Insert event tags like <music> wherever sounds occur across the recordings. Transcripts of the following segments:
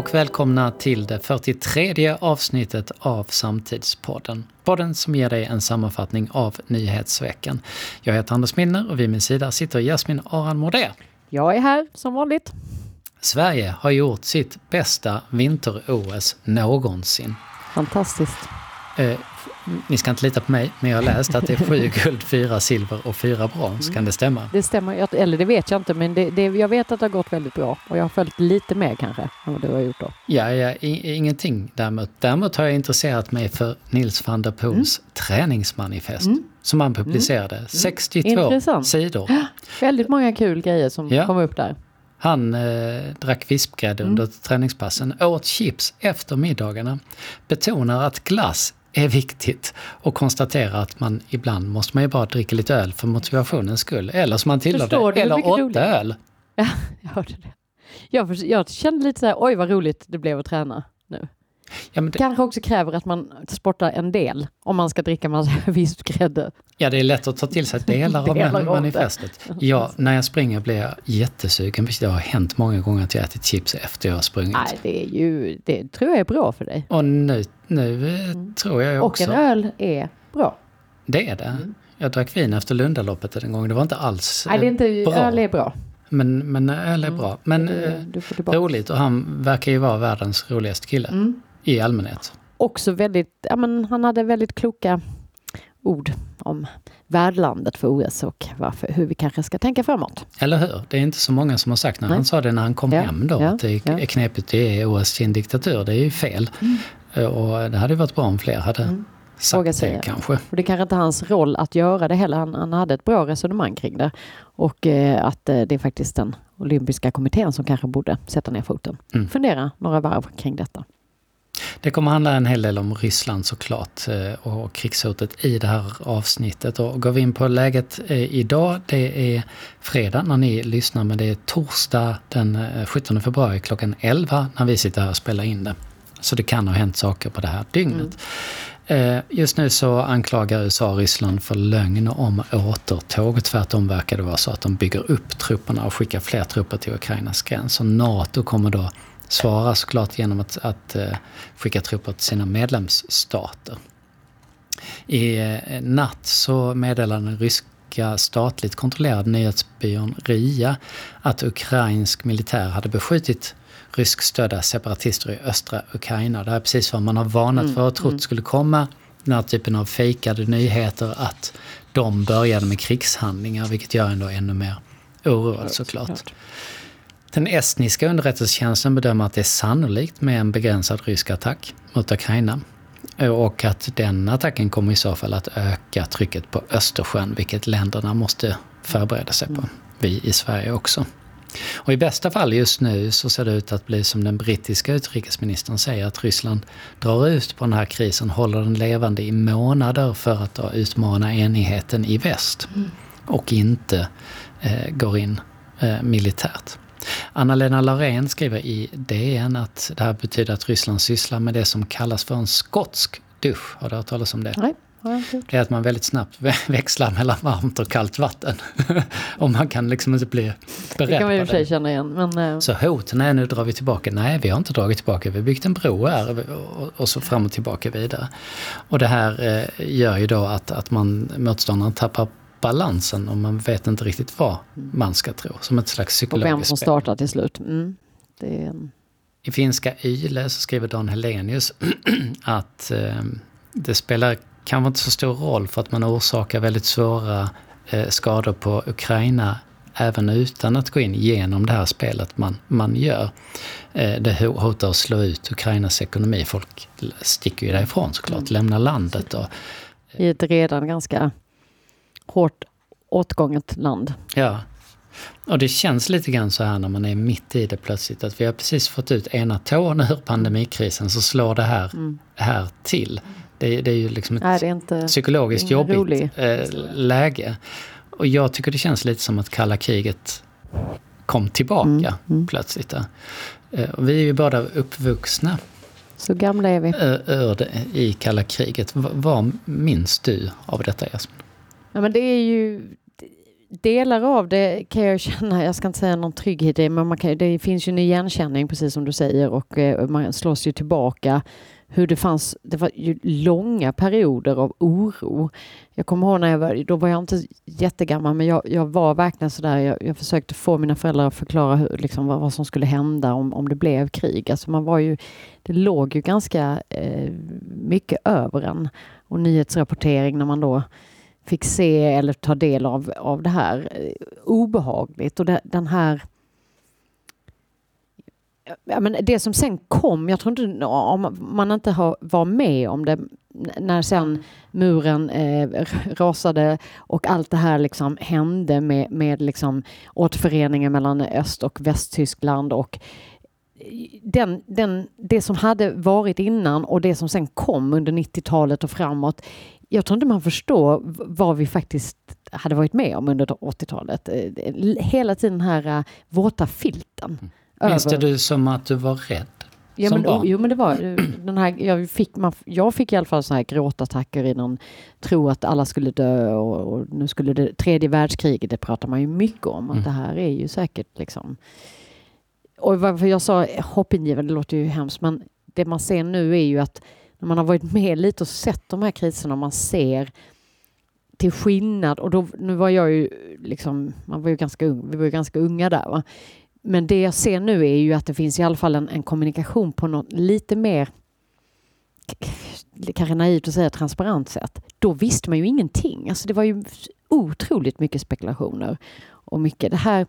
och välkomna till det 43 avsnittet av Samtidspodden. Podden som ger dig en sammanfattning av nyhetsveckan. Jag heter Anders Milner och vid min sida sitter Jasmin Aran Modé. Jag är här som vanligt. Sverige har gjort sitt bästa vinter-OS någonsin. Fantastiskt. Ni ska inte lita på mig, men jag har läst att det är sju <laughs> guld, fyra silver och fyra brons. Kan det stämma? Det stämmer, eller det vet jag inte, men det, det, jag vet att det har gått väldigt bra. Och jag har följt lite mer kanske än vad du har gjort då. Ja, ja i, ingenting däremot. Däremot har jag intresserat mig för Nils van der Poels mm. träningsmanifest. Mm. Som han publicerade. Mm. 62 Intressant. sidor. <gasps> Väldigt många kul grejer som ja. kom upp där. Han eh, drack vispgrädde under mm. träningspassen, åt chips efter middagarna, betonar att glass är viktigt och konstatera att man ibland måste man ju bara dricka lite öl för motivationens skull. Eller som man tillhör det, eller åtta roligt. öl. Ja, <laughs> jag hörde det. Jag, jag kände lite så här, oj vad roligt det blev att träna nu. Ja, det... Kanske också kräver att man sportar en del om man ska dricka massa <laughs> vispgrädde. Ja, det är lätt att ta till sig delar, <laughs> delar av manifestet. Ja, när jag springer blir jag jättesugen. Det har hänt många gånger att jag ätit chips efter jag har sprungit. Nej, det, är ju, det tror jag är bra för dig. Och nu, nu mm. tror jag också... Och en öl är bra. Det är det. Mm. Jag drack vin efter Lundaloppet en gång. Det var inte alls Nej, det är inte, bra. öl är bra. Men, men öl är mm. bra. Men du, du roligt och han verkar ju vara världens roligaste kille. I allmänhet. Också väldigt, ja men han hade väldigt kloka ord om värdlandet för OS och varför, hur vi kanske ska tänka framåt. Eller hur? Det är inte så många som har sagt när Nej. han sa det när han kom ja, hem då, ja, att det är ja. knepigt, det är OS i en diktatur, det är ju fel. Mm. Och det hade varit bra om fler hade mm. sagt det kanske. Och det kanske inte hans roll att göra det heller, han, han hade ett bra resonemang kring det. Och eh, att eh, det är faktiskt den olympiska kommittén som kanske borde sätta ner foten. Mm. Fundera några varv kring detta. Det kommer handla en hel del om Ryssland såklart eh, och krigshotet i det här avsnittet. Och går vi in på läget eh, idag, det är fredag när ni lyssnar men det är torsdag den 17 eh, februari klockan 11 när vi sitter här och spelar in det. Så det kan ha hänt saker på det här dygnet. Mm. Just nu så anklagar USA Ryssland för lögn om återtåg. Tvärtom verkar det vara så att de bygger upp trupperna och skickar fler trupper till Ukrainas gräns. Och NATO kommer då svara såklart genom att, att eh, skicka trupper till sina medlemsstater. I eh, natt så meddelade den ryska statligt kontrollerade nyhetsbyrån RIA att ukrainsk militär hade beskjutit ryskstödda separatister i östra Ukraina. Det här är precis vad man har varnat mm, för och trott mm. skulle komma. Den här typen av fejkade nyheter att de började med krigshandlingar vilket gör ändå ännu mer oroad såklart. såklart. Den estniska underrättelsetjänsten bedömer att det är sannolikt med en begränsad rysk attack mot Ukraina. Och att den attacken kommer i så fall att öka trycket på Östersjön, vilket länderna måste förbereda sig på. Vi i Sverige också. Och i bästa fall just nu så ser det ut att bli som den brittiska utrikesministern säger, att Ryssland drar ut på den här krisen, håller den levande i månader för att då utmana enigheten i väst. Mm. Och inte eh, går in eh, militärt. Anna-Lena Larén skriver i DN att det här betyder att Ryssland sysslar med det som kallas för en skotsk dusch. Har du hört talas om det? Nej. Det är att man väldigt snabbt <laughs> växlar mellan varmt och kallt vatten. <laughs> och man kan liksom inte bli beredd Det kan man och för sig känna igen. Men, uh... Så hot, nej nu drar vi tillbaka. Nej, vi har inte dragit tillbaka. Vi har byggt en bro här och, så fram och tillbaka vidare. Och det här eh, gör ju då att, att man, motståndaren tappar balansen och man vet inte riktigt vad man ska tro. Som ett slags psykologiskt Och vem som startar till slut. Mm. En... I finska YLE så skriver Dan Helenius <clears throat> att eh, det spelar kanske inte så stor roll för att man orsakar väldigt svåra eh, skador på Ukraina även utan att gå in genom det här spelet man, man gör. Eh, det hotar att slå ut Ukrainas ekonomi. Folk sticker ju därifrån såklart, mm. lämnar landet. Och, I ett redan ganska hårt åtgånget land. Ja. Och det känns lite grann så här när man är mitt i det plötsligt att vi har precis fått ut ena tån ur pandemikrisen så slår det här, mm. här till. Det, det, är ju liksom ett Nej, psykologiskt jobbigt äh, läge. Och jag tycker det känns lite som att kalla kriget kom tillbaka mm. Mm. plötsligt. Äh, och vi är ju båda uppvuxna så gamla är vi. Ur det, I kalla kriget. Vad minns du av detta Jasmin? Ja, men det är ju... delar av det kan jag känna, jag ska inte säga någon trygghet i, men man kan, det finns ju en igenkänning precis som du säger och eh, man slås ju tillbaka hur det fanns, det var ju långa perioder av oro. Jag kommer ihåg när jag var, då var jag inte jättegammal, men jag, jag var verkligen sådär, jag, jag försökte få mina föräldrar att förklara hur, liksom, vad, vad, som skulle hända om, om det blev krig. Alltså man var ju, det låg ju ganska eh, mycket över en. Och nyhetsrapportering när man då fick se eller ta del av, av det här. Eh, obehagligt och det, den här ja, men det som sen kom, jag tror inte om man inte har, var med om det när sen muren eh, rasade och allt det här liksom hände med, med liksom återföreningen mellan Öst och Västtyskland och den, den, det som hade varit innan och det som sen kom under 90-talet och framåt. Jag tror inte man förstår vad vi faktiskt hade varit med om under 80-talet. Eh, hela tiden den här uh, våta filten. Minns det du som att du var rädd? Ja, men, barn? Jo, men det var den här, jag fick, man, jag fick i alla fall så här gråtattacker i någon tro att alla skulle dö och, och, nu skulle det, tredje världskriget, det pratar man ju mycket om, att mm. det här är ju säkert liksom och varför jag sa hoppingivande, det låter ju hemskt, men det man ser nu är ju att när man har varit med lite och sett de här kriserna, man ser till skillnad, och då, nu var jag ju liksom, man var ju ganska ung, vi var ju ganska unga där va. Men det jag ser nu är ju att det finns i alla fall en, en kommunikation på något lite mer kanske naivt att säga transparent sätt. Då visste man ju ingenting. Alltså det var ju otroligt mycket spekulationer och mycket det här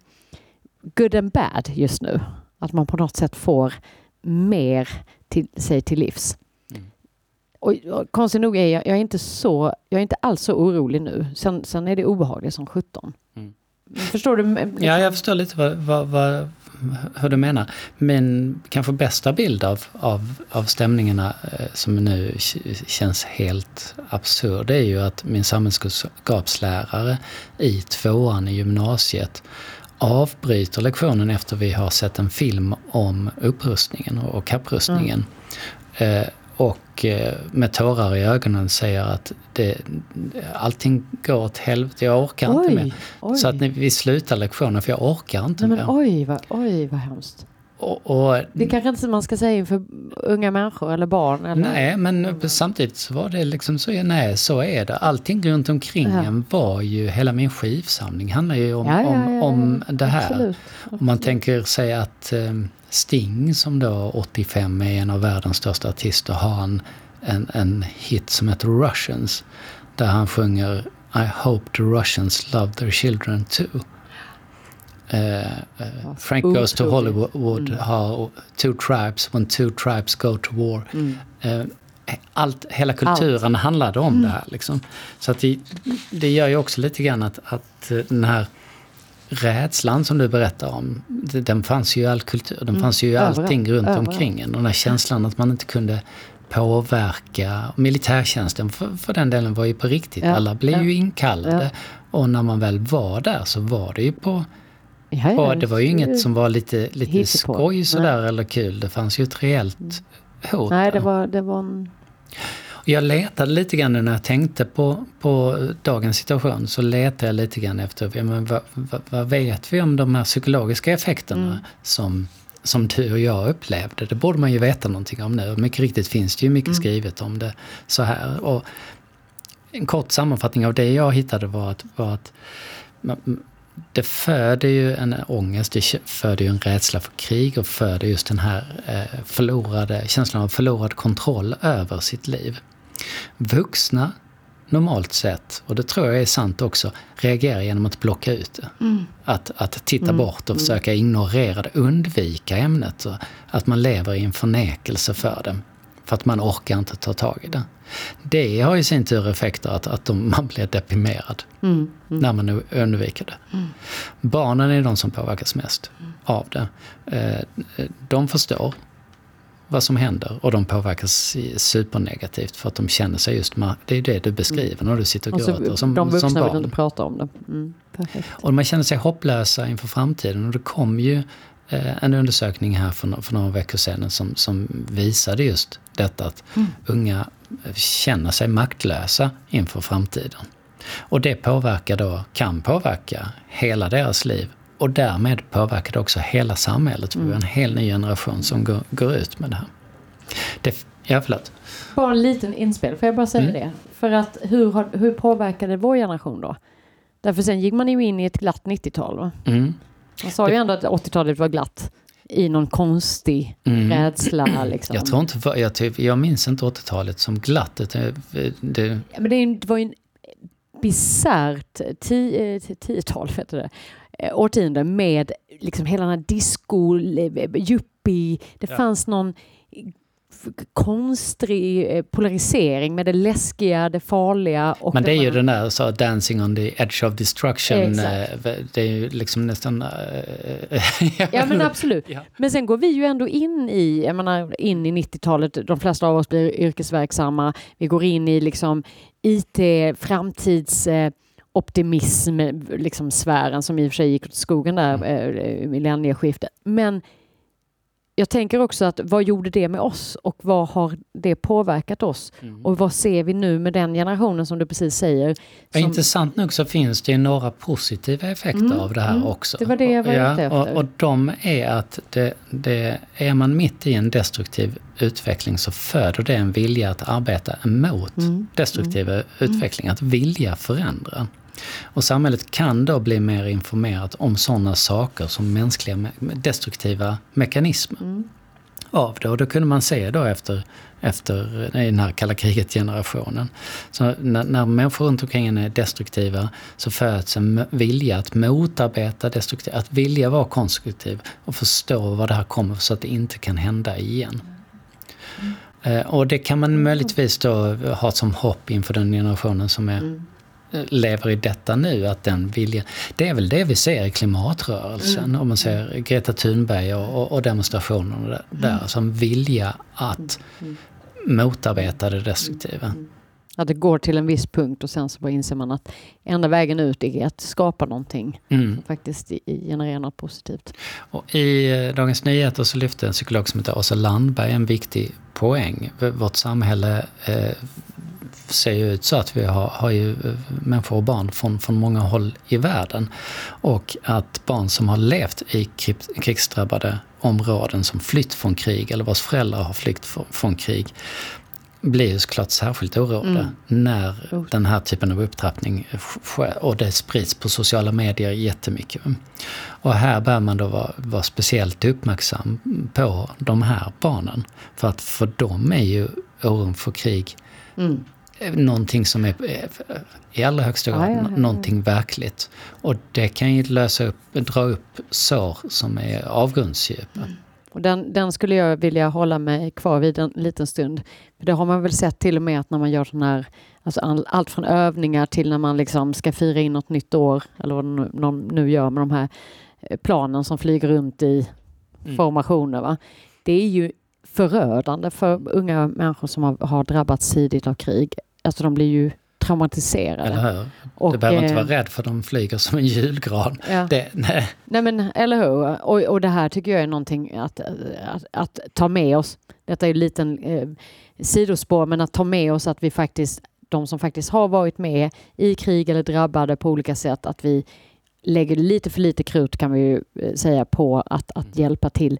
good and bad just nu. Att man på något sätt får mer till sig till livs. Mm. Och, och konstigt nog är jag, jag är inte så, jag är inte alls så orolig nu. Sen, sen är det obehagligt som sjutton. Mm. Förstår du? Liksom? Ja, jag förstår lite vad, vad, vad, hur du menar. Min kanske bästa bild av, av, av stämningarna eh, som nu känns helt absurd är ju att min samhällskunskapslärare i tvåan i gymnasiet avbryter lektionen efter vi har sett en film om upprustningen och kapprustningen. Mm. Och eh, med tårar i ögonen säger att det, allting går åt helvete, jag orkar oj, inte mer. Oj. Så att vi slutar lektionen för jag orkar inte nej, mer. Men oj, vad, oj, vad hemskt. Och, och, det kanske inte man ska säga inför unga människor eller barn? Eller? Nej, men samtidigt så var det liksom så, nej så är det. Allting runt omkring ja. en var ju, hela min skivsamling handlar ju om, ja, ja, om, om det här. Absolut. Om man tänker sig att um, Sting som då 85 är en av världens största artister har en, en, en hit som heter Russians. Där han sjunger I hope the Russians love their children too. Uh, Frank Goes to Hollywood mm. har Two Tribes, When Two Tribes Go to War. Mm. Uh, allt, hela kulturen allt. handlade om mm. det här. Liksom. Så att det, det gör ju också lite grann att, att den här rädslan som du berättar om, den fanns ju i all kultur. Den mm. fanns ju i allting runt Överallt. omkring en. den här känslan att man inte kunde påverka. Militärtjänsten för, för den delen var ju på riktigt. Ja. Alla blev ja. ju inkallade. Ja. Och när man väl var där så var det ju på Ja, ja, det var ju inget som var lite, lite skoj sådär Nej. eller kul. Det fanns ju ett reellt mm. hot. Nej, det var, det var en... Jag letade lite grann när jag tänkte på, på dagens situation så letade jag lite grann efter ja, men vad, vad, vad vet vi om de här psykologiska effekterna mm. som, som du och jag upplevde. Det borde man ju veta någonting om nu. Mycket riktigt finns det ju mycket mm. skrivet om det så här. Och en kort sammanfattning av det jag hittade var att, var att det föder ju en ångest, det föder ju en rädsla för krig och föder just den här eh, förlorade, känslan av förlorad kontroll över sitt liv. Vuxna normalt sett, och det tror jag är sant också, reagerar genom att blocka ut det. Mm. Att, att titta mm. bort och försöka ignorera det, undvika ämnet. Att man lever i en förnekelse för det. För att man orkar inte ta tag i det. Det har i sin tur effekter att, att de, man blir deprimerad mm, mm. när man undviker det. Mm. Barnen är de som påverkas mest av det. Eh, de förstår vad som händer och de påverkas supernegativt för att de känner sig just, det är det du beskriver när du sitter och gråter som, de vuxna som barn. vill inte prata om det. Mm, och man känner sig hopplösa inför framtiden och det kom ju en undersökning här för, för några veckor sedan som, som visade just detta att mm. unga känner sig maktlösa inför framtiden. Och det påverkar då, kan påverka hela deras liv och därmed påverkar det också hela samhället. Mm. Vi har en hel ny generation som går, går ut med det här. Det, ja, förlåt. Bara en liten inspel, får jag bara säga mm. det? För att hur, har, hur påverkade vår generation då? Därför sen gick man ju in i ett glatt 90-tal. Mm. Man sa ju ändå att 80-talet var glatt i någon konstig mm. rädsla. <clears throat> Liksom. Jag, tror inte, jag, typ, jag minns inte 80-talet som glatt. Det, det... Ja, men det, var ju en bisarrt 10-tal, eh, heter det, eh, årtionde med liksom hela den här disco, yuppie, det ja. fanns någon konstig eh, polarisering med det läskiga, det farliga. Och Men det, det är ju den där så Dancing on the edge of destruction. Exakt. Eh, det är ju liksom nästan... Eh, <laughs> ja men absolut. Ja. Men sen går vi ju ändå in i, jag menar, in i 90-talet. De flesta av oss blir yrkesverksamma. Vi går in i liksom IT, framtids optimism, liksom sfären som i och för sig gick åt skogen där, mm. millennieskiftet. Men jag tänker också att vad gjorde det med oss och vad har det påverkat oss? Mm. Och vad ser vi nu med den generationen som du precis säger? Som... Intressant nog så finns det några positiva effekter mm. av det här mm. också. Det var det jag var ja, ute efter. Och, och de är att det, det, är man mitt i en destruktiv utveckling så föder det en vilja att arbeta emot mm. mm. utveckling, att vilja förändra. Och samhället kan då bli mer informerat om sådana saker som mänskliga destruktiva mekanismer. Mm. av det. Och då kunde man se då efter, efter i den här kalla kriget-generationen. Så när, när människor runt omkring en är destruktiva så föds en vilja att motarbeta destruktiva, att vilja vara konstruktiv och förstå var det här kommer så att det inte kan hända igen. Mm. Eh, och det kan man möjligtvis då ha som hopp inför den generationen som är mm lever i detta nu, att den viljan... Det är väl det vi ser i klimatrörelsen, mm. om man ser Greta Thunberg och, och demonstrationerna där, mm. som vilja att mm. motarbeta det destruktiva. Mm. Att det går till en viss punkt och sen så bara inser man att enda vägen ut är att skapa någonting mm. som faktiskt genererar något positivt. Och I eh, Dagens Nyheter så lyfte en psykolog som heter Åsa Landberg en viktig poäng. Vårt samhälle eh, ser ju ut så att vi har, har ju eh, människor och barn från, från många håll i världen. Och att barn som har levt i krigsdrabbade områden som flytt från krig eller vars föräldrar har flytt från krig blir ju såklart särskilt oroade mm. när den här typen av upptrappning sker och det sprids på sociala medier jättemycket. Och här bör man då vara, vara speciellt uppmärksam på de här barnen. För att för dem är ju oron för krig mm någonting som är i allra högsta grad ja, ja, ja, någonting verkligt. Och det kan ju lösa upp, dra upp sår som är avgrundsdjupa. Mm. Och den, den, skulle jag vilja hålla mig kvar vid en liten stund. För det har man väl sett till och med att när man gör sådana här, alltså all, allt från övningar till när man liksom ska fira in något nytt år, eller vad de nu gör med de här eh, planen som flyger runt i mm. formationer. Va? Det är ju förödande för unga människor som har, har drabbats tidigt av krig alltså de blir ju traumatiserade. Eller hur? Och, du behöver inte vara rädd för de flyger som en julgran. Ja. Det, nej. nej men eller hur? Och, och det här tycker jag är någonting att, att, att ta med oss. Detta är en liten eh, sidospår men att ta med oss att vi faktiskt, de som faktiskt har varit med i krig eller drabbade på olika sätt, att vi lägger lite för lite krut kan vi ju eh, säga på att, att mm. hjälpa till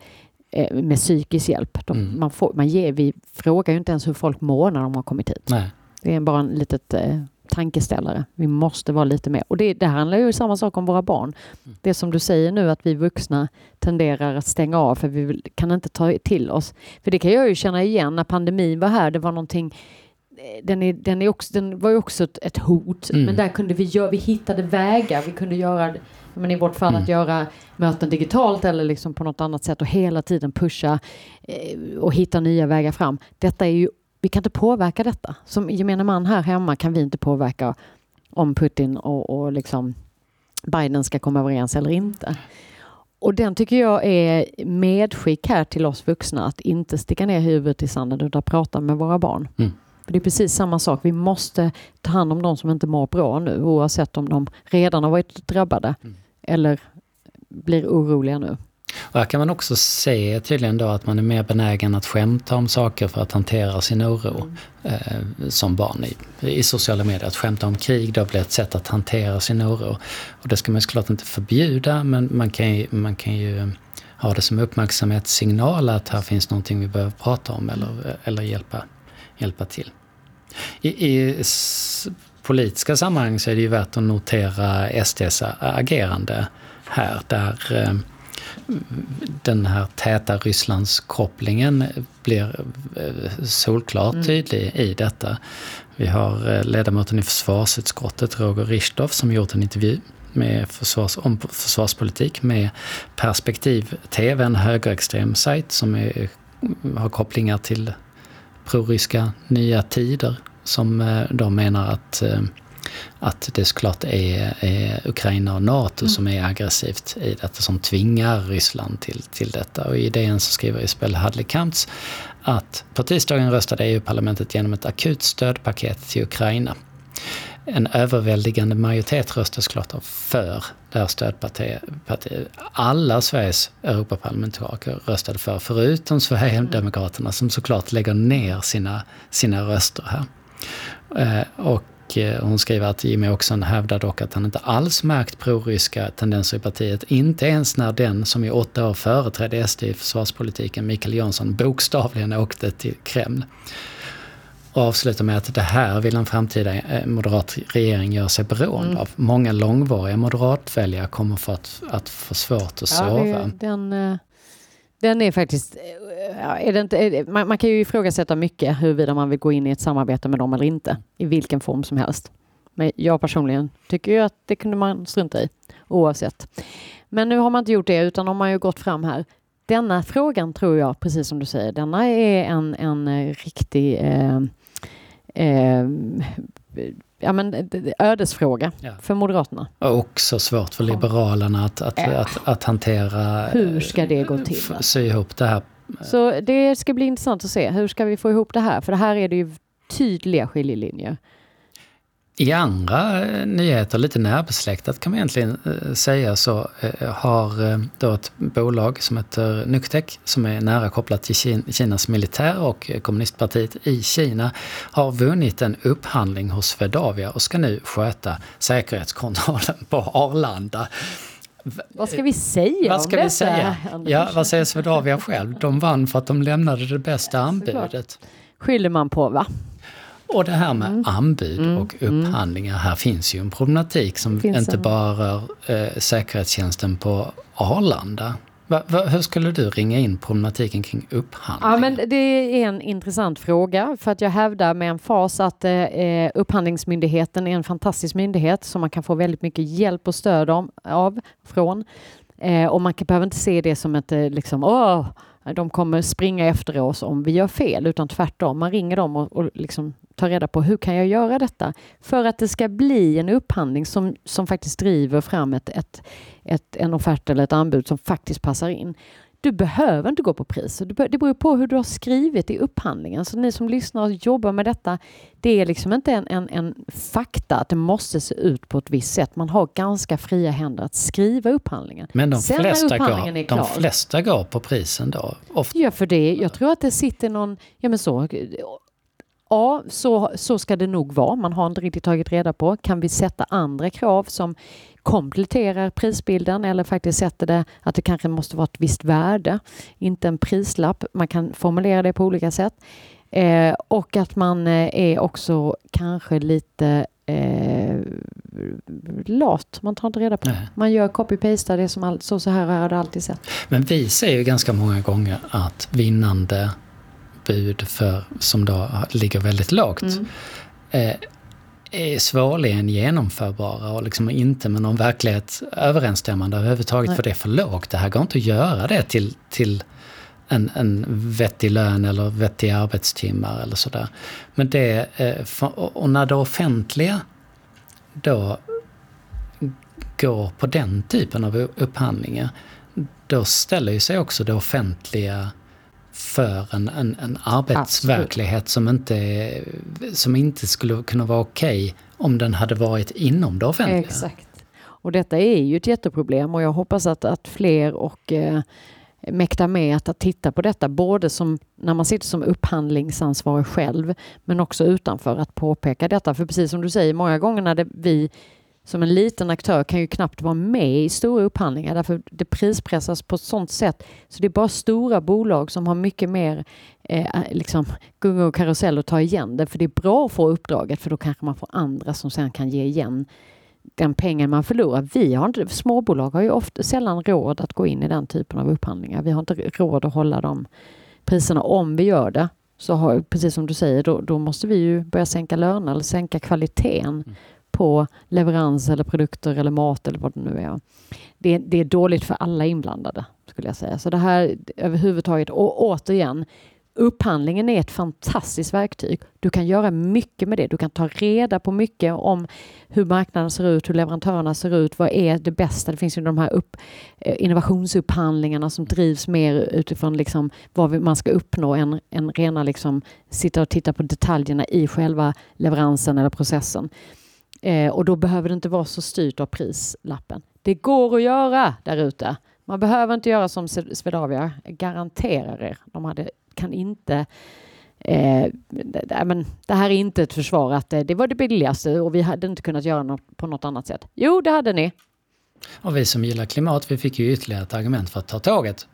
eh, med psykisk hjälp. De, mm. man, får, man ger, vi frågar ju inte ens hur folk mår när de har kommit hit. Nej. Det är bara en litet eh, tankeställare. Vi måste vara lite mer. Och det, det handlar ju samma sak om våra barn. Mm. Det som du säger nu att vi vuxna tenderar att stänga av för vi kan inte ta till oss. För det kan jag ju känna igen när pandemin var här. Det var någonting eh, den, är, den, är också, den var ju också ett, ett hot, mm. men där kunde vi göra, vi hittade vägar, vi kunde göra, men i vårt fall mm. att göra möten digitalt eller liksom på något annat sätt och hela tiden pusha eh, och hitta nya vägar fram. Detta är ju vi kan inte påverka detta. Som gemene man här hemma kan vi inte påverka om Putin och, och liksom Biden ska komma överens eller inte. Och den tycker jag är medskick här till oss vuxna att inte sticka ner huvudet i sanden utan prata med våra barn. Mm. För Det är precis samma sak. Vi måste ta hand om de som inte mår bra nu oavsett om de redan har varit drabbade mm. eller blir oroliga nu. Och här kan man också se tydligen då att man är mer benägen att skämta om saker för att hantera sin oro mm. eh, som barn i, i sociala medier. Att skämta om krig då blir ett sätt att hantera sin oro. Och det ska man såklart inte förbjuda men man kan ju, man kan ju ha det som uppmärksamhetssignal att här finns någonting vi behöver prata om eller, eller hjälpa, hjälpa till. I, i politiska sammanhang så är det ju värt att notera SDs agerande här där eh, den här täta Rysslandskopplingen blir eh, solklart mm. tydlig i detta. Vi har eh, ledamoten i försvarsutskottet, Roger Richthoff, som gjort en intervju med försvars, om försvarspolitik med Perspektiv TV, en högerextrem sajt som är, har kopplingar till proryska Nya Tider som eh, de menar att, att det såklart är, är Ukraina och NATO mm. som är aggressivt i detta, som tvingar Ryssland till, till detta. Och i DN så skriver Isabel Hadley Kamps att på tisdagen röstade EU-parlamentet genom ett akut stödpaket till Ukraina en överväldigande majoritet röstade såklart för det här stödpartiet. Alla Sveriges Europaparlamentariker röstade för, förutom Sverigedemokraterna som såklart lägger ner sina, sina röster här. Eh, och eh, hon skriver att Jimmy Åkesson hävdar dock att han inte alls märkt proryska tendenser i partiet. Inte ens när den som i åtta år företrädde SD i försvarspolitiken, Mikael Jansson, bokstavligen åkte till Kreml. Och avslutar med att det här vill en framtida eh, moderat regering göra sig beroende mm. av. Många långvariga moderatväljare kommer för att, att få svårt att sova. Ja, den, den är faktiskt... Är det inte, är det, man, man, kan ju ifrågasätta mycket huruvida man vill gå in i ett samarbete med dem eller inte. I vilken form som helst. Men jag personligen tycker ju att det kunde man strunta i oavsett. Men nu har man inte gjort det utan har ju gått fram här. Denna frågan tror jag, precis som du säger, denna är en, en riktig eh, eh, ja, men, ödesfråga ja. för Moderaterna. Och också svårt för Liberalerna att, att, äh. att, att, hantera. Hur ska det gå till? Sy ihop det här. Så det ska bli intressant att se. Hur ska vi få ihop det här? För det här är det ju tydliga skiljelinjer. I andra eh, nyheter, lite närbesläktat kan man egentligen eh, säga, så eh, har då ett bolag som heter Nuctec, som är nära kopplat till Kinas militär och kommunistpartiet i Kina, har vunnit en upphandling hos Swedavia och ska nu sköta säkerhetskontrollen på Arlanda. Vad ska vi säga vad ska om vi säga? Ja, vad säger Swedavia själv? De vann för att de lämnade det bästa anbudet. Skyller man på va? Och det här med mm. anbud mm. och mm. upphandlingar. Här finns ju en problematik som inte en... bara rör eh, säkerhetstjänsten på Arlanda. Va, va, hur skulle du ringa in problematiken kring upphandling? Ja, men det är en intressant fråga för att jag hävdar med en fas att eh, eh, Upphandlingsmyndigheten är en fantastisk myndighet som man kan få väldigt mycket hjälp och stöd om, av från. Eh, och man kan, behöver inte se det som ett eh, liksom, åh, de kommer springa efter oss om vi gör fel, utan tvärtom. Man ringer dem och, och liksom tar reda på hur kan jag göra detta? För att det ska bli en upphandling som, som faktiskt driver fram ett, ett, ett, en offert eller ett anbud som faktiskt passar in. Du behöver inte gå på pris. Det beror på hur du har skrivit i upphandlingen. Så ni som lyssnar och jobbar med detta, det är liksom inte en, en, en fakta att det måste se ut på ett visst sätt. Man har ganska fria händer att skriva upphandlingen. Men de, Sen flesta, går, de flesta går på prisen då? Ofta. Ja, för det. Jag tror att det sitter någon, ja men så, Ja, så, så ska det nog vara. Man har inte riktigt tagit reda på. Kan vi sätta andra krav som kompletterar prisbilden eller faktiskt sätter det att det kanske måste vara ett visst värde, inte en prislapp. Man kan formulera det på olika sätt. Eh, och att man eh, är också kanske lite eh, lat. Man tar inte reda på. Nej. Man gör copy-pastar det som all, så, så här har det alltid sett. Men vi ser ju ganska många gånger att vinnande bud för, som då ligger väldigt lågt mm. eh, är svårligen genomförbara och liksom inte med någon verklighet överensstämmande överhuvudtaget Nej. för det är för lågt. Det här går inte att göra det till, till en, en vettig lön eller vettiga arbetstimmar eller sådär. Men det, eh, och när det offentliga då går på den typen av upphandlingar, då ställer ju sig också det offentliga för en, en, en arbetsverklighet som inte, som inte skulle kunna vara okej okay om den hade varit inom det offentliga. Exakt. Och detta är ju ett jätteproblem och jag hoppas att, att fler och eh, mäktar med att, att titta på detta, både som när man sitter som upphandlingsansvarig själv, men också utanför att påpeka detta. För precis som du säger, många gånger när det, vi som en liten aktör kan ju knappt vara med i stora upphandlingar därför det prispressas på ett sådant sätt. Så det är bara stora bolag som har mycket mer eh, eh liksom, gungor och karusell att ta igen det. För det är bra att få uppdraget för då kanske man får andra som sen kan ge igen den pengen man förlorar. Vi har inte, småbolag har ju ofta, sällan råd att gå in i den typen av upphandlingar. Vi har inte råd att hålla de priserna. Om vi gör det så har, precis som du säger, då, då måste vi ju börja sänka löner eller sänka kvaliteten mm på leverans eller produkter eller mat eller vad det nu är. Det, det, är dåligt för alla inblandade skulle jag säga. Så det här överhuvudtaget, och återigen, Upphandlingen är ett fantastiskt verktyg. Du kan göra mycket med det. Du kan ta reda på mycket om hur marknaden ser ut, hur leverantörerna ser ut, vad är det bästa? Det finns ju de här upp, eh, innovationsupphandlingarna som drivs mer utifrån liksom vad man ska uppnå än, än rena liksom sitta och titta på detaljerna i själva leveransen eller processen. Eh, och då behöver det inte vara så styrt av prislappen. Det går att göra där ute. Man behöver inte göra som Swedavia, garanterar er. De hade kan inte Eh, det, men det här är inte ett försvar att det, det var det billigaste och vi hade inte kunnat göra något på något annat sätt. Jo, det hade ni. Och vi som gillar klimat, vi fick ju ytterligare ett argument för att ta tåget.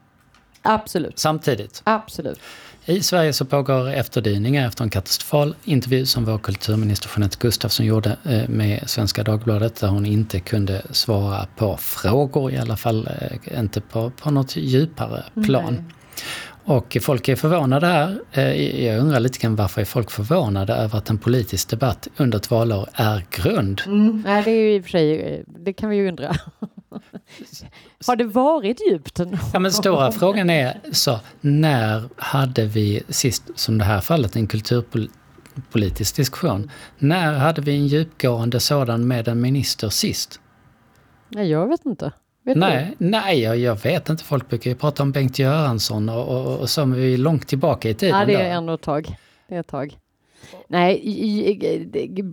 Absolut. Samtidigt. Absolut. I Sverige så pågår efterdyningar efter en katastrofal intervju som vår kulturminister Jeanette Gustafsson gjorde eh, med Svenska Dagbladet där hon inte kunde svara på frågor, i alla fall eh, inte på, på något djupare plan. Nej. Och folk är förvånade här. Eh, jag undrar lite grann varför är folk förvånade över att en politisk debatt under ett valår är grund? Mm, nej, det är ju i och för sig, det kan vi ju undra. <laughs> Har det varit djupt? Ja, men stora frågan är så, när hade vi sist, som det här fallet, en kulturpolitisk diskussion? När hade vi en djupgående sådan med en minister sist? Nej, jag vet inte. Vet nej, du? nej jag, jag, vet inte. Folk brukar ju prata om Bengt Göransson och, och, och så, men vi är långt tillbaka i tiden. Ja, det är ändå ett tag. Det är ett tag. Nej,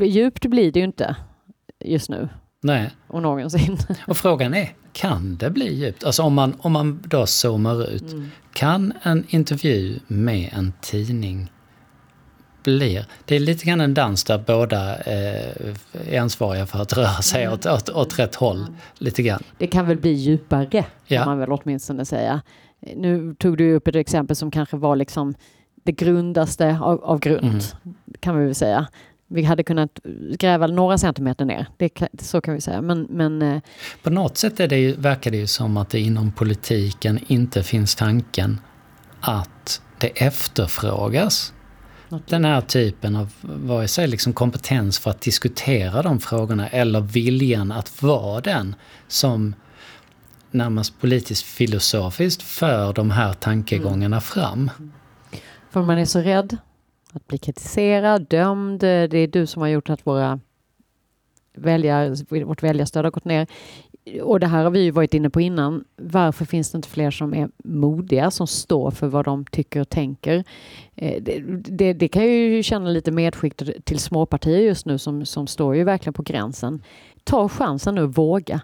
djupt blir det ju inte just nu. Nej. Och någonsin. <laughs> Och frågan är, kan det bli djupt? Alltså om man, om man då zoomar ut, mm. kan en intervju med en tidning blir. Det är lite grann en dans där båda eh, är ansvariga för att röra sig mm. åt, åt, åt rätt håll. Lite grann. Det kan väl bli djupare, ja. kan man väl åtminstone säga. Nu tog du upp ett exempel som kanske var liksom det grundaste av, av grund, mm. kan vi väl säga. Vi hade kunnat gräva några centimeter ner, det så kan vi säga. Men, men, eh, På något sätt är det ju, verkar det ju som att det inom politiken inte finns tanken att det efterfrågas den här typen av, vare sig liksom kompetens för att diskutera de frågorna eller viljan att vara den som närmast politiskt filosofiskt för de här tankegångarna mm. fram. För man är så rädd att bli kritiserad, dömd. Det är du som har gjort att våra väljar, vårt väljarstöd har gått ner och det här har vi ju varit inne på innan. Varför finns det inte fler som är modiga, som står för vad de tycker och tänker? Eh, det, det, det kan jag ju känna lite medskick till småpartier just nu som, som står ju verkligen på gränsen. Ta chansen nu, våga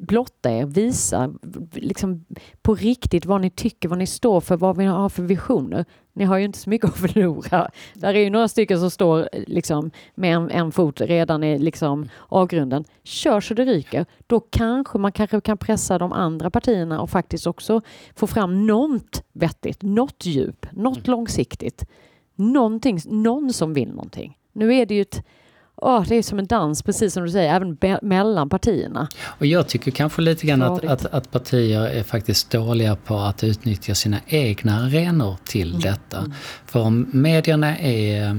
blotta er, visa liksom på riktigt vad ni tycker, vad ni står för, vad ni har för visioner. Ni har ju inte så mycket att förlora. Där är ju några stycken som står liksom med en, en fot redan i liksom avgrunden. Kör så det ryker. Då kanske man kanske kan pressa de andra partierna och faktiskt också få fram något vettigt, något djup, något mm. långsiktigt. Någonting, någon som vill någonting. Nu är det ju ett oh, det är som en dans, precis som du säger, även mellan partierna. Och jag tycker kanske lite grann att, att, att, partier är faktiskt dåliga på att utnyttja sina egna arenor till mm. detta. Mm. För om medierna är eh,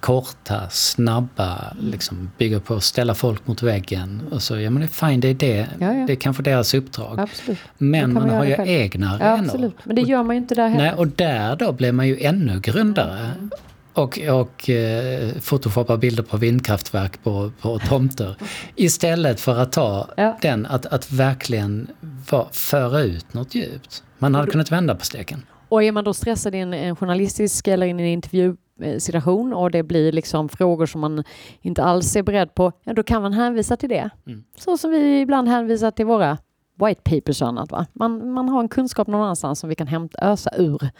korta, snabba, liksom bygger på att ställa folk mot väggen. Och så, ja men det är fine, det är det. Ja, ja. Det är kanske deras uppdrag. Absolut. Men man har ju själv. egna arenor. Ja. Men det gör man ju inte där heller. Nej, och där då blir man ju ännu grundare. Mm. Och, och eh, photoshoppa bilder på vindkraftverk på, på tomter. Istället för att ta ja. den, att, att verkligen va, föra ut något djupt. Man hade kunnat vända på steken. Och är man då stressad i en, en journalistisk eller i en intervju situation och det blir liksom frågor som man inte alls är beredd på, ja då kan man hänvisa till det. Mm. Så som vi ibland hänvisar till våra white papers och annat. Va? Man, man har en kunskap någon annanstans som vi kan hämta, ösa ur.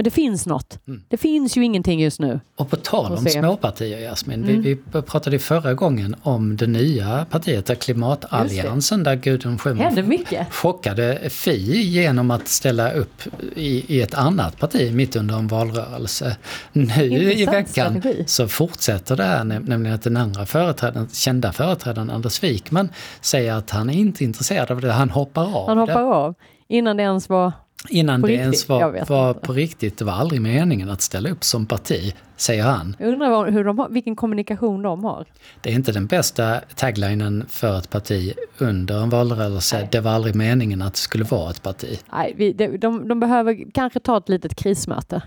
Men det finns något. Mm. Det finns ju ingenting just nu. Och på tal om småpartier, Jasmin. Mm. Vi, vi pratade förra gången om det nya partiet, där Klimatalliansen, där Gudrun Schyman chockade Fi genom att ställa upp i, i ett annat parti mitt under en valrörelse. Nu i Intressant veckan strategi. så fortsätter det här, näm- nämligen att den andra företrädaren, kända företrädaren Anders Wikman säger att han är inte intresserad av det, han hoppar av Han hoppar det. av innan det ens var... Innan På det riktigt? ens var, var på riktigt, det var aldrig meningen att ställa upp som parti, säger han. Jag undrar hur de har, vilken kommunikation de har. Det är inte den bästa taglinen för ett parti under en valrörelse. Det var aldrig meningen att det skulle vara ett parti. Nej, vi, de, de, de behöver kanske ta ett litet krismöte.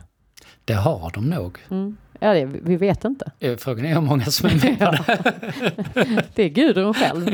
Det har de nog. Mm. Ja, det, vi vet inte. Eh, Frågan är hur många som är med <laughs> på det. Är Gudrun själv.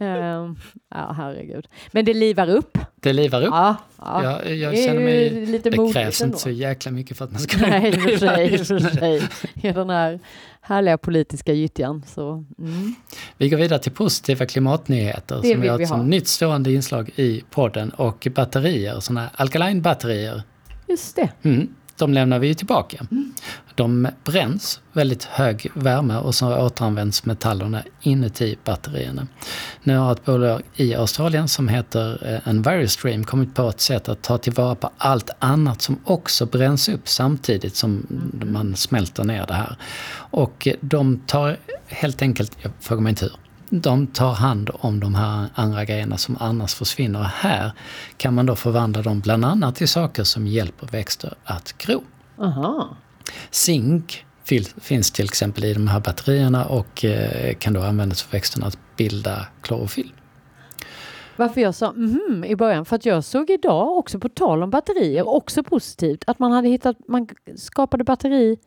Ehm, ja, herregud. Men det livar upp. Det livar upp. Ja, ja. Jag, jag känner mig... lite Det krävs ändå. inte så jäkla mycket för att man ska... <laughs> Nej, i och för sig. I för <laughs> sig. I den här härliga politiska gyttjan. Så, mm. Vi går vidare till positiva klimatnyheter. Det som vi har vi ett ha. som nytt stående inslag i podden. Och batterier, sådana alkaline-batterier. Just det. Mm, de lämnar vi ju tillbaka. Mm. De bränns väldigt hög värme och så återanvänds metallerna inuti batterierna. Nu har ett bolag i Australien som heter eh, Envirostream kommit på ett sätt att ta tillvara på allt annat som också bränns upp samtidigt som man smälter ner det här. Och de tar helt enkelt, jag frågar mig inte hur, de tar hand om de här andra grejerna som annars försvinner. Och här kan man då förvandla dem bland annat till saker som hjälper växter att gro. Aha. Zink finns till exempel i de här batterierna och eh, kan då användas för växterna att bilda klorofyll. Varför jag sa mhm i början, för att jag såg idag också på tal om batterier, också positivt, att man hade hittat, man skapade batteri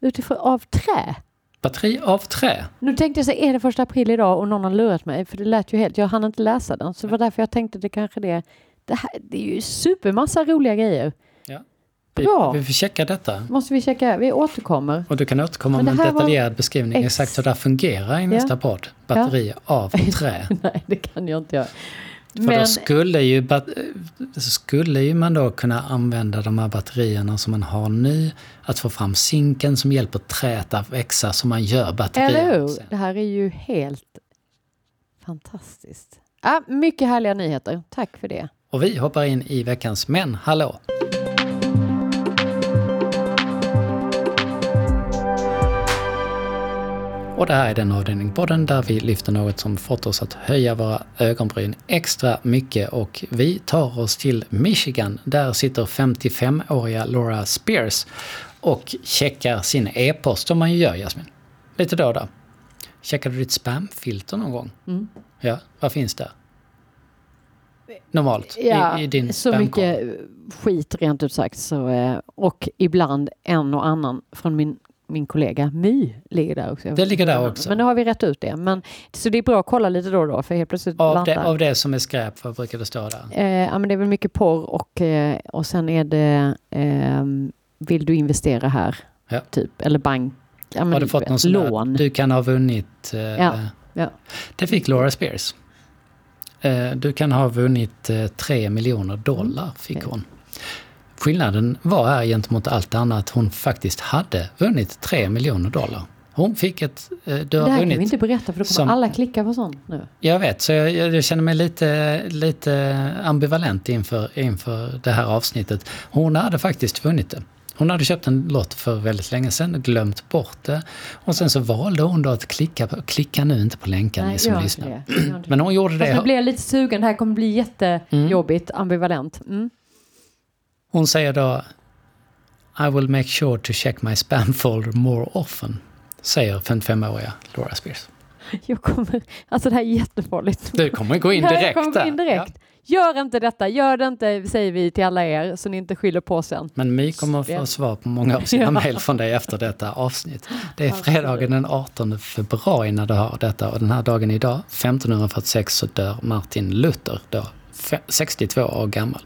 utifrån av trä. Batteri av trä. Nu tänkte jag så är det första april idag och någon har lurat mig, för det lät ju helt, jag hann inte läsa den, så det var därför jag tänkte det kanske det, det, här, det är ju supermassa roliga grejer. Vi, Bra. vi får checka detta. Måste vi checka, vi återkommer. Och du kan återkomma med en här var detaljerad beskrivning ex- exakt hur det här fungerar i nästa podd. Batteri av trä. <laughs> Nej, det kan jag inte göra. För då skulle ju, skulle ju man då kunna använda de här batterierna som man har nu, att få fram zinken som hjälper träet att växa så man gör batterier. Eller hur? sen. Det här är ju helt fantastiskt. Ah, mycket härliga nyheter. Tack för det. Och vi hoppar in i veckans Men hallå! Och det här är den avdelning på podden där vi lyfter något som fått oss att höja våra ögonbryn extra mycket och vi tar oss till Michigan. Där sitter 55-åriga Laura Spears och checkar sin e-post som man ju gör Jasmin. Lite då och då. Checkade du ditt spamfilter någon gång? Mm. Ja, vad finns där? Normalt Ja, i, i din så mycket skit rent ut sagt. Så, eh, och ibland en och annan från min, min kollega My ligger där också. Det ligger där också. Men nu har vi rätt ut det. Men, så det är bra att kolla lite då och då för helt plötsligt Av det, av det som är skräp, vad brukar det stå där? Eh, ja, men det är väl mycket porr och, eh, och sen är det ehm, vill du investera här? Ja. Typ. Eller bank. Ja, Har du fått någon sån lån. där, du kan ha vunnit... Eh, Ja, ja. Det fick Laura Spears. Eh, du kan ha vunnit eh, 3 miljoner dollar, fick Okej. hon. Skillnaden var här gentemot allt annat, hon faktiskt hade vunnit 3 miljoner dollar. Hon fick ett... Eh, du Det här kan vi inte berätta för då kommer som- alla klicka på sånt nu. Jag vet, så jag, jag, känner mig lite, lite ambivalent inför, inför det här avsnittet. Hon hade faktiskt vunnit det. Hon hade köpt en lott för väldigt länge sedan, glömt bort det. Och sen så valde hon då att klicka, på, klicka nu inte på länken ni som lyssnar. Men hon gjorde Fast nu det. blir jag lite sugen. Det här kommer bli jättejobbigt, ambivalent. Mm. Hon säger då I will make sure to check my spam folder more often. Säger 55-åriga Laura Spears. <laughs> Jag kommer, alltså det här är jättefarligt. Du kommer gå in direkt kommer gå in direkt. Gör inte detta, gör det inte säger vi till alla er så ni inte skyller på sen. Men My kommer att få Ja. svar på många av sina <laughs> Ja. mejl från dig efter detta avsnitt. Det är fredagen den 18 februari när du har detta och den här dagen idag, 1546, så dör Martin Luther, då fe- 62 år gammal.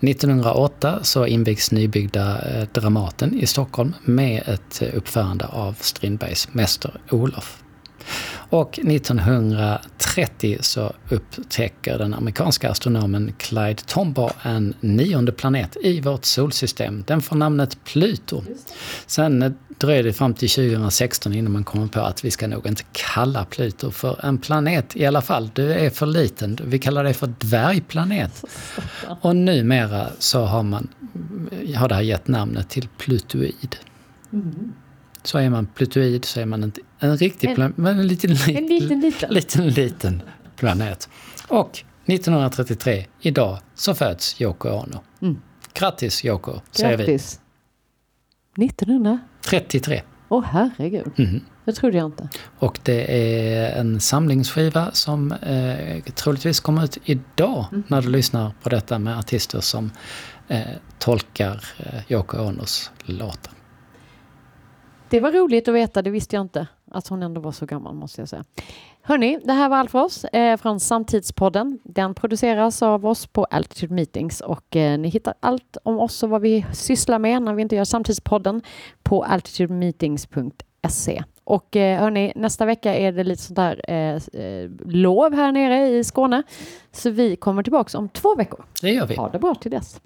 1908 så invigs nybyggda eh, Dramaten i Stockholm med ett eh, uppförande av Strindbergs Mäster Olof. Och 1930 så upptäcker den amerikanska astronomen Clyde Tombaugh en nionde planet i vårt solsystem. Den får namnet Pluto. Sen dröjer det fram till 2016 innan man kommer på att vi ska nog inte kalla Pluto för en planet i alla fall. Du är för liten. Vi kallar det för dvärgplanet. <laughs> Och numera så har, man, har det här gett namnet till Plutoid. Mm. Så är man plutoid så är man en, en riktig planet, men en liten, en liten, liten. liten, liten planet. Och 1933, idag, så föds Yoko Ono. Mm. Grattis Yoko, säger Grattis. vi. 1933? Åh oh, herregud. Mm. Det trodde jag inte. Och det är en samlingsskiva som eh, troligtvis kommer ut idag mm. när du lyssnar på detta med artister som eh, tolkar eh, Yoko Onos låtar. Det var roligt att veta, det visste jag inte. Att hon ändå var så gammal måste jag säga. Hörni, det här var allt för oss eh, från Samtidspodden. Den produceras av oss på Altitude Meetings och eh, ni hittar allt om oss och vad vi sysslar med när vi inte gör Samtidspodden på altitudemeetings.se. Och eh, hörni, nästa vecka är det lite sånt där eh, eh, lov här nere i Skåne. Så vi kommer tillbaks om två veckor. Det gör vi. Ha det bra till dess.